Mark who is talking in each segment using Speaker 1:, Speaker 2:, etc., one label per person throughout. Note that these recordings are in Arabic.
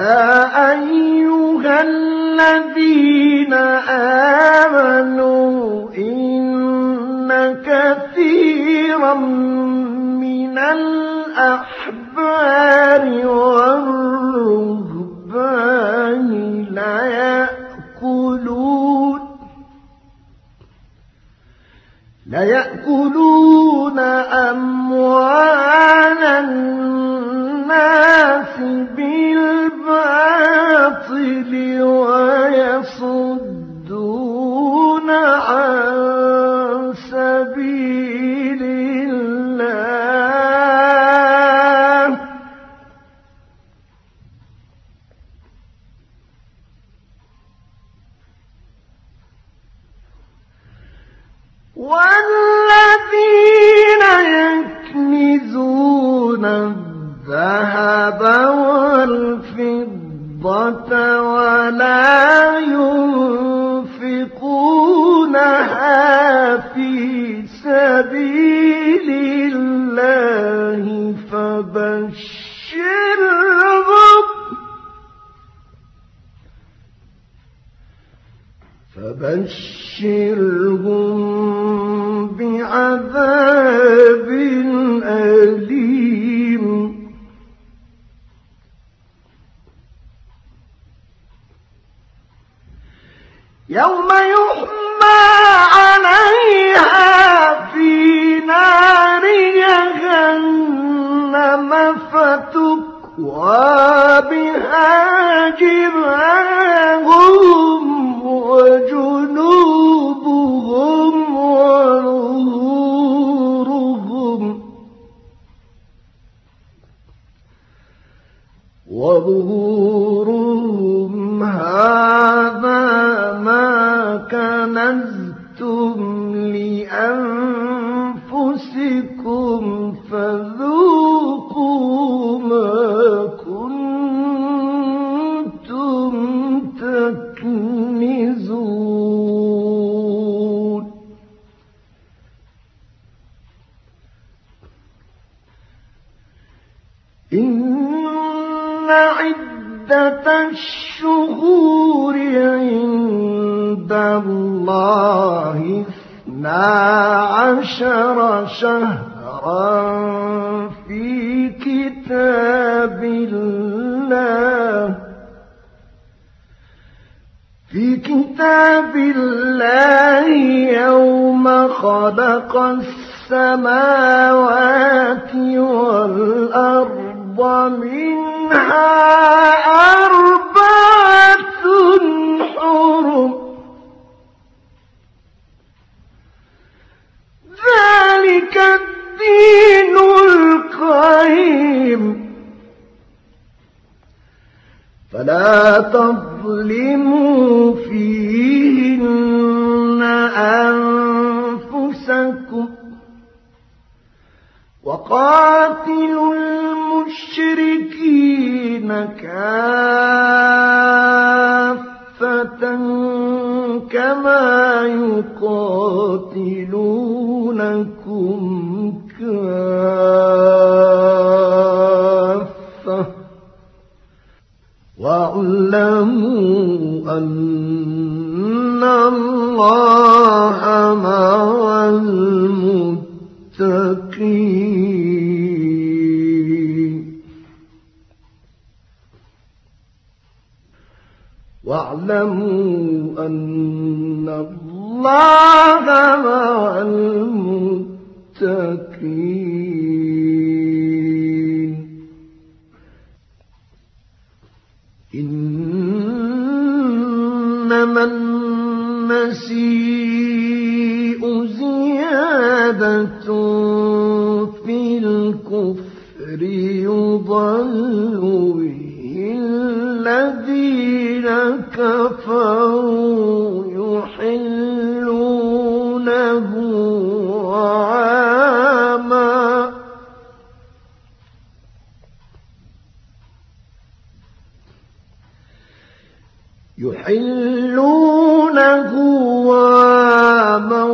Speaker 1: يا أيها الذين آمنوا إن كثيرا من الأحبار والرهبان ليأكلون ليأكلون أموال الناس بالباطل ويصدون عن فبشرهم بعذاب أليم. يوم يحمى عليها في نار جهنم فتكوى بها جباههم. وظهورهم هذا ما كنزتم لأنفسكم شهرا في كتاب الله. في كتاب الله يوم خلق السماوات والأرض منها أربعة حرم. ذلك الدين القيم. فلا تظلموا فيهن أنفسكم وقاتلوا المشركين كافة كما يقاتلونكم كافة. واعلموا أن الله مع المتقين. واعلموا أن الله مع المتقين المستقيم يحلونه عاما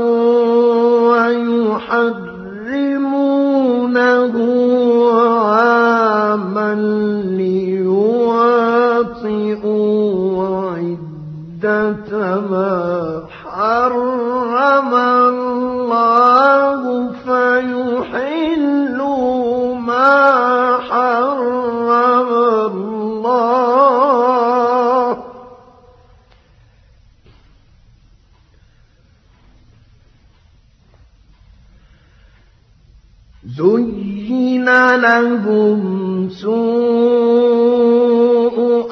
Speaker 1: لهم سوء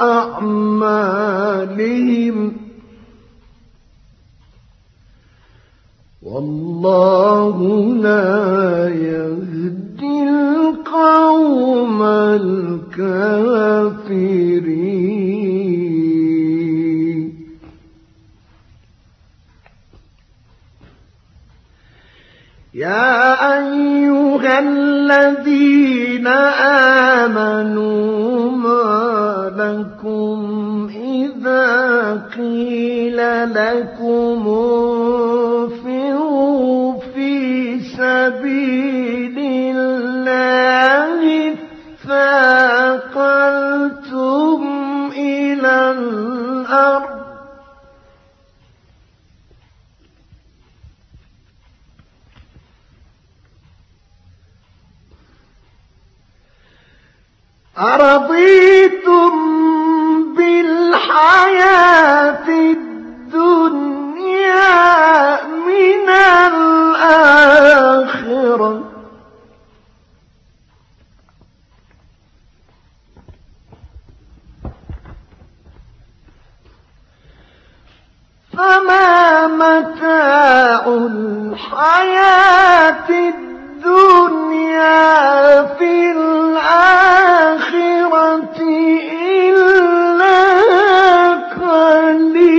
Speaker 1: أعمالهم. والله لا يهدي القوم الكافرين. يا أيها الذين لكم انفروا في سبيل الله ثاقلتم إلى الأرض. أرضيتم فما متاع الحياة الدنيا في الآخرة إلا قليل.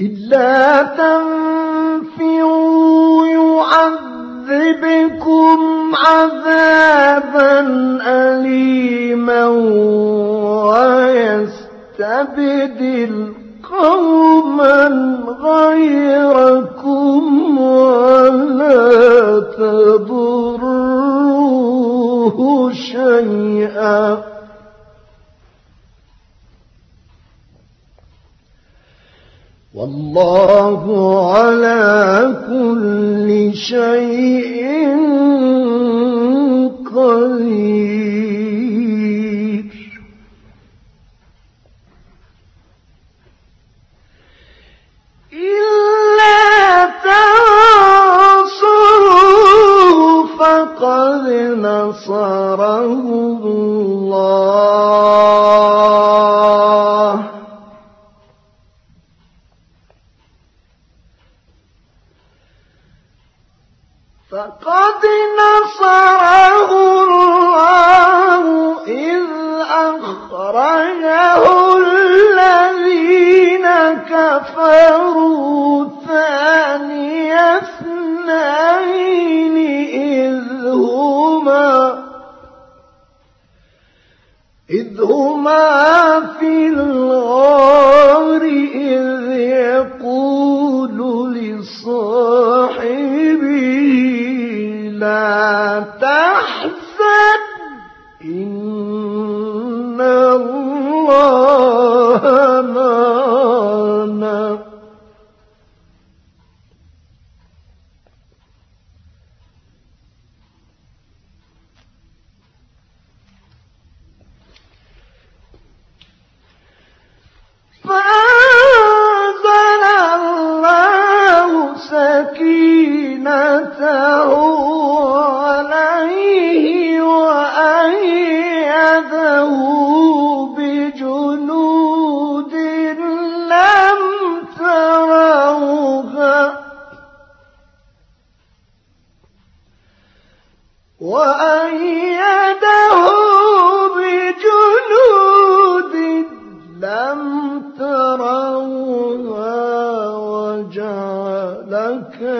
Speaker 1: إلا تنفروا يعذبكم عذابا أليما ويستبدل قوما غيركم ولا تضروه شيئا. والله على كل شيء قدير. فقد نصره الله إذ أخرجه الذين كفروا ثاني اثنين إذ هما إذ هما في الغار إذ يقول لصاحبه لا تحزن زينته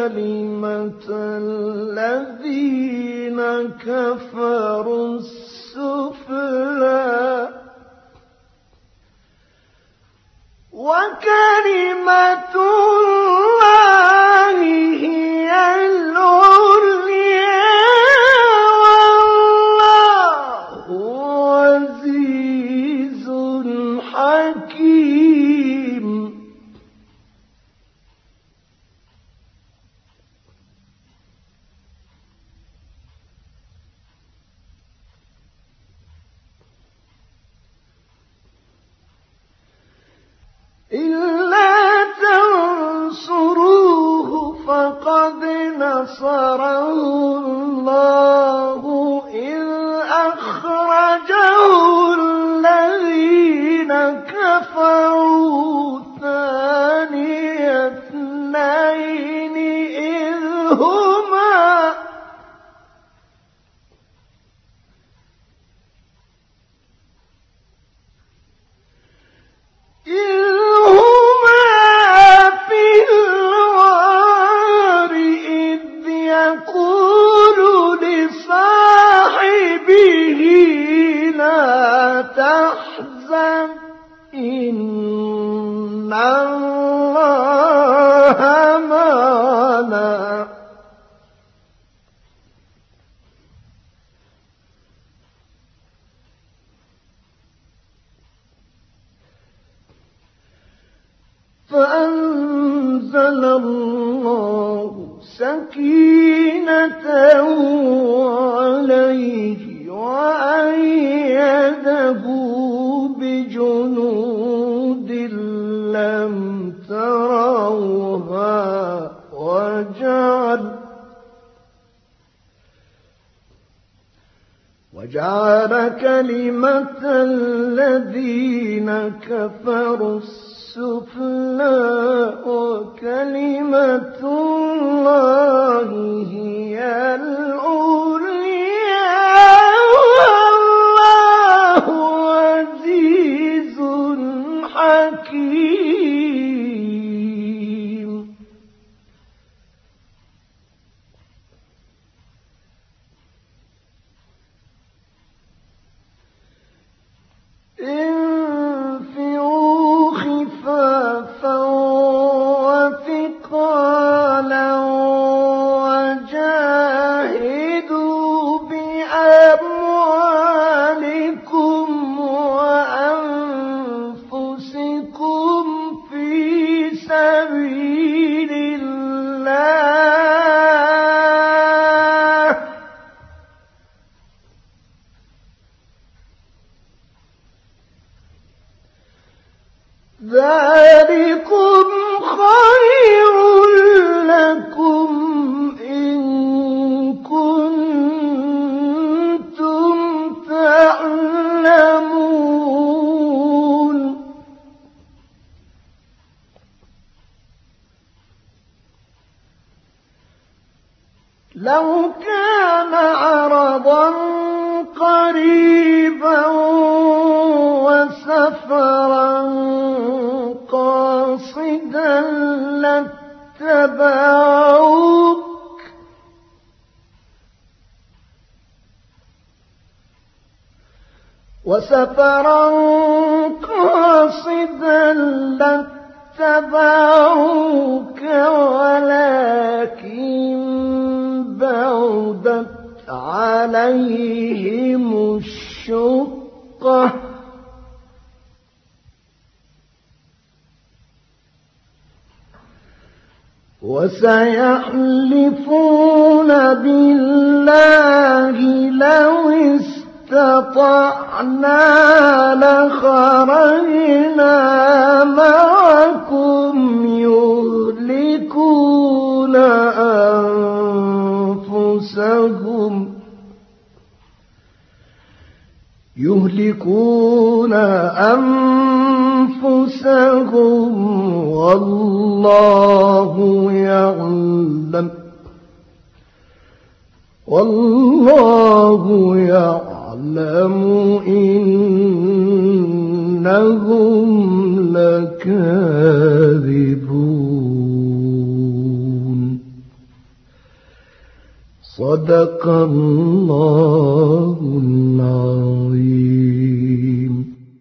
Speaker 1: كلمة الذين كفروا السفلى. وكلمة الله النصارى فأنزل الله سكينته عليه وأيده بجنود لم تروها وجعل وجعل كلمة الذين كفروا السفلى وكلمة الله هي العليا ذلكم خير وسفرا قاصدا لاتبعوك ولكن بعدت عليهم الشقة. وسيحلفون بالله لو استطعنا لخرجنا معكم يهلكون أنفسهم يهلكون أنفسهم والله يعلم والله يعلم إنهم لكاذبون. صدق الله العظيم.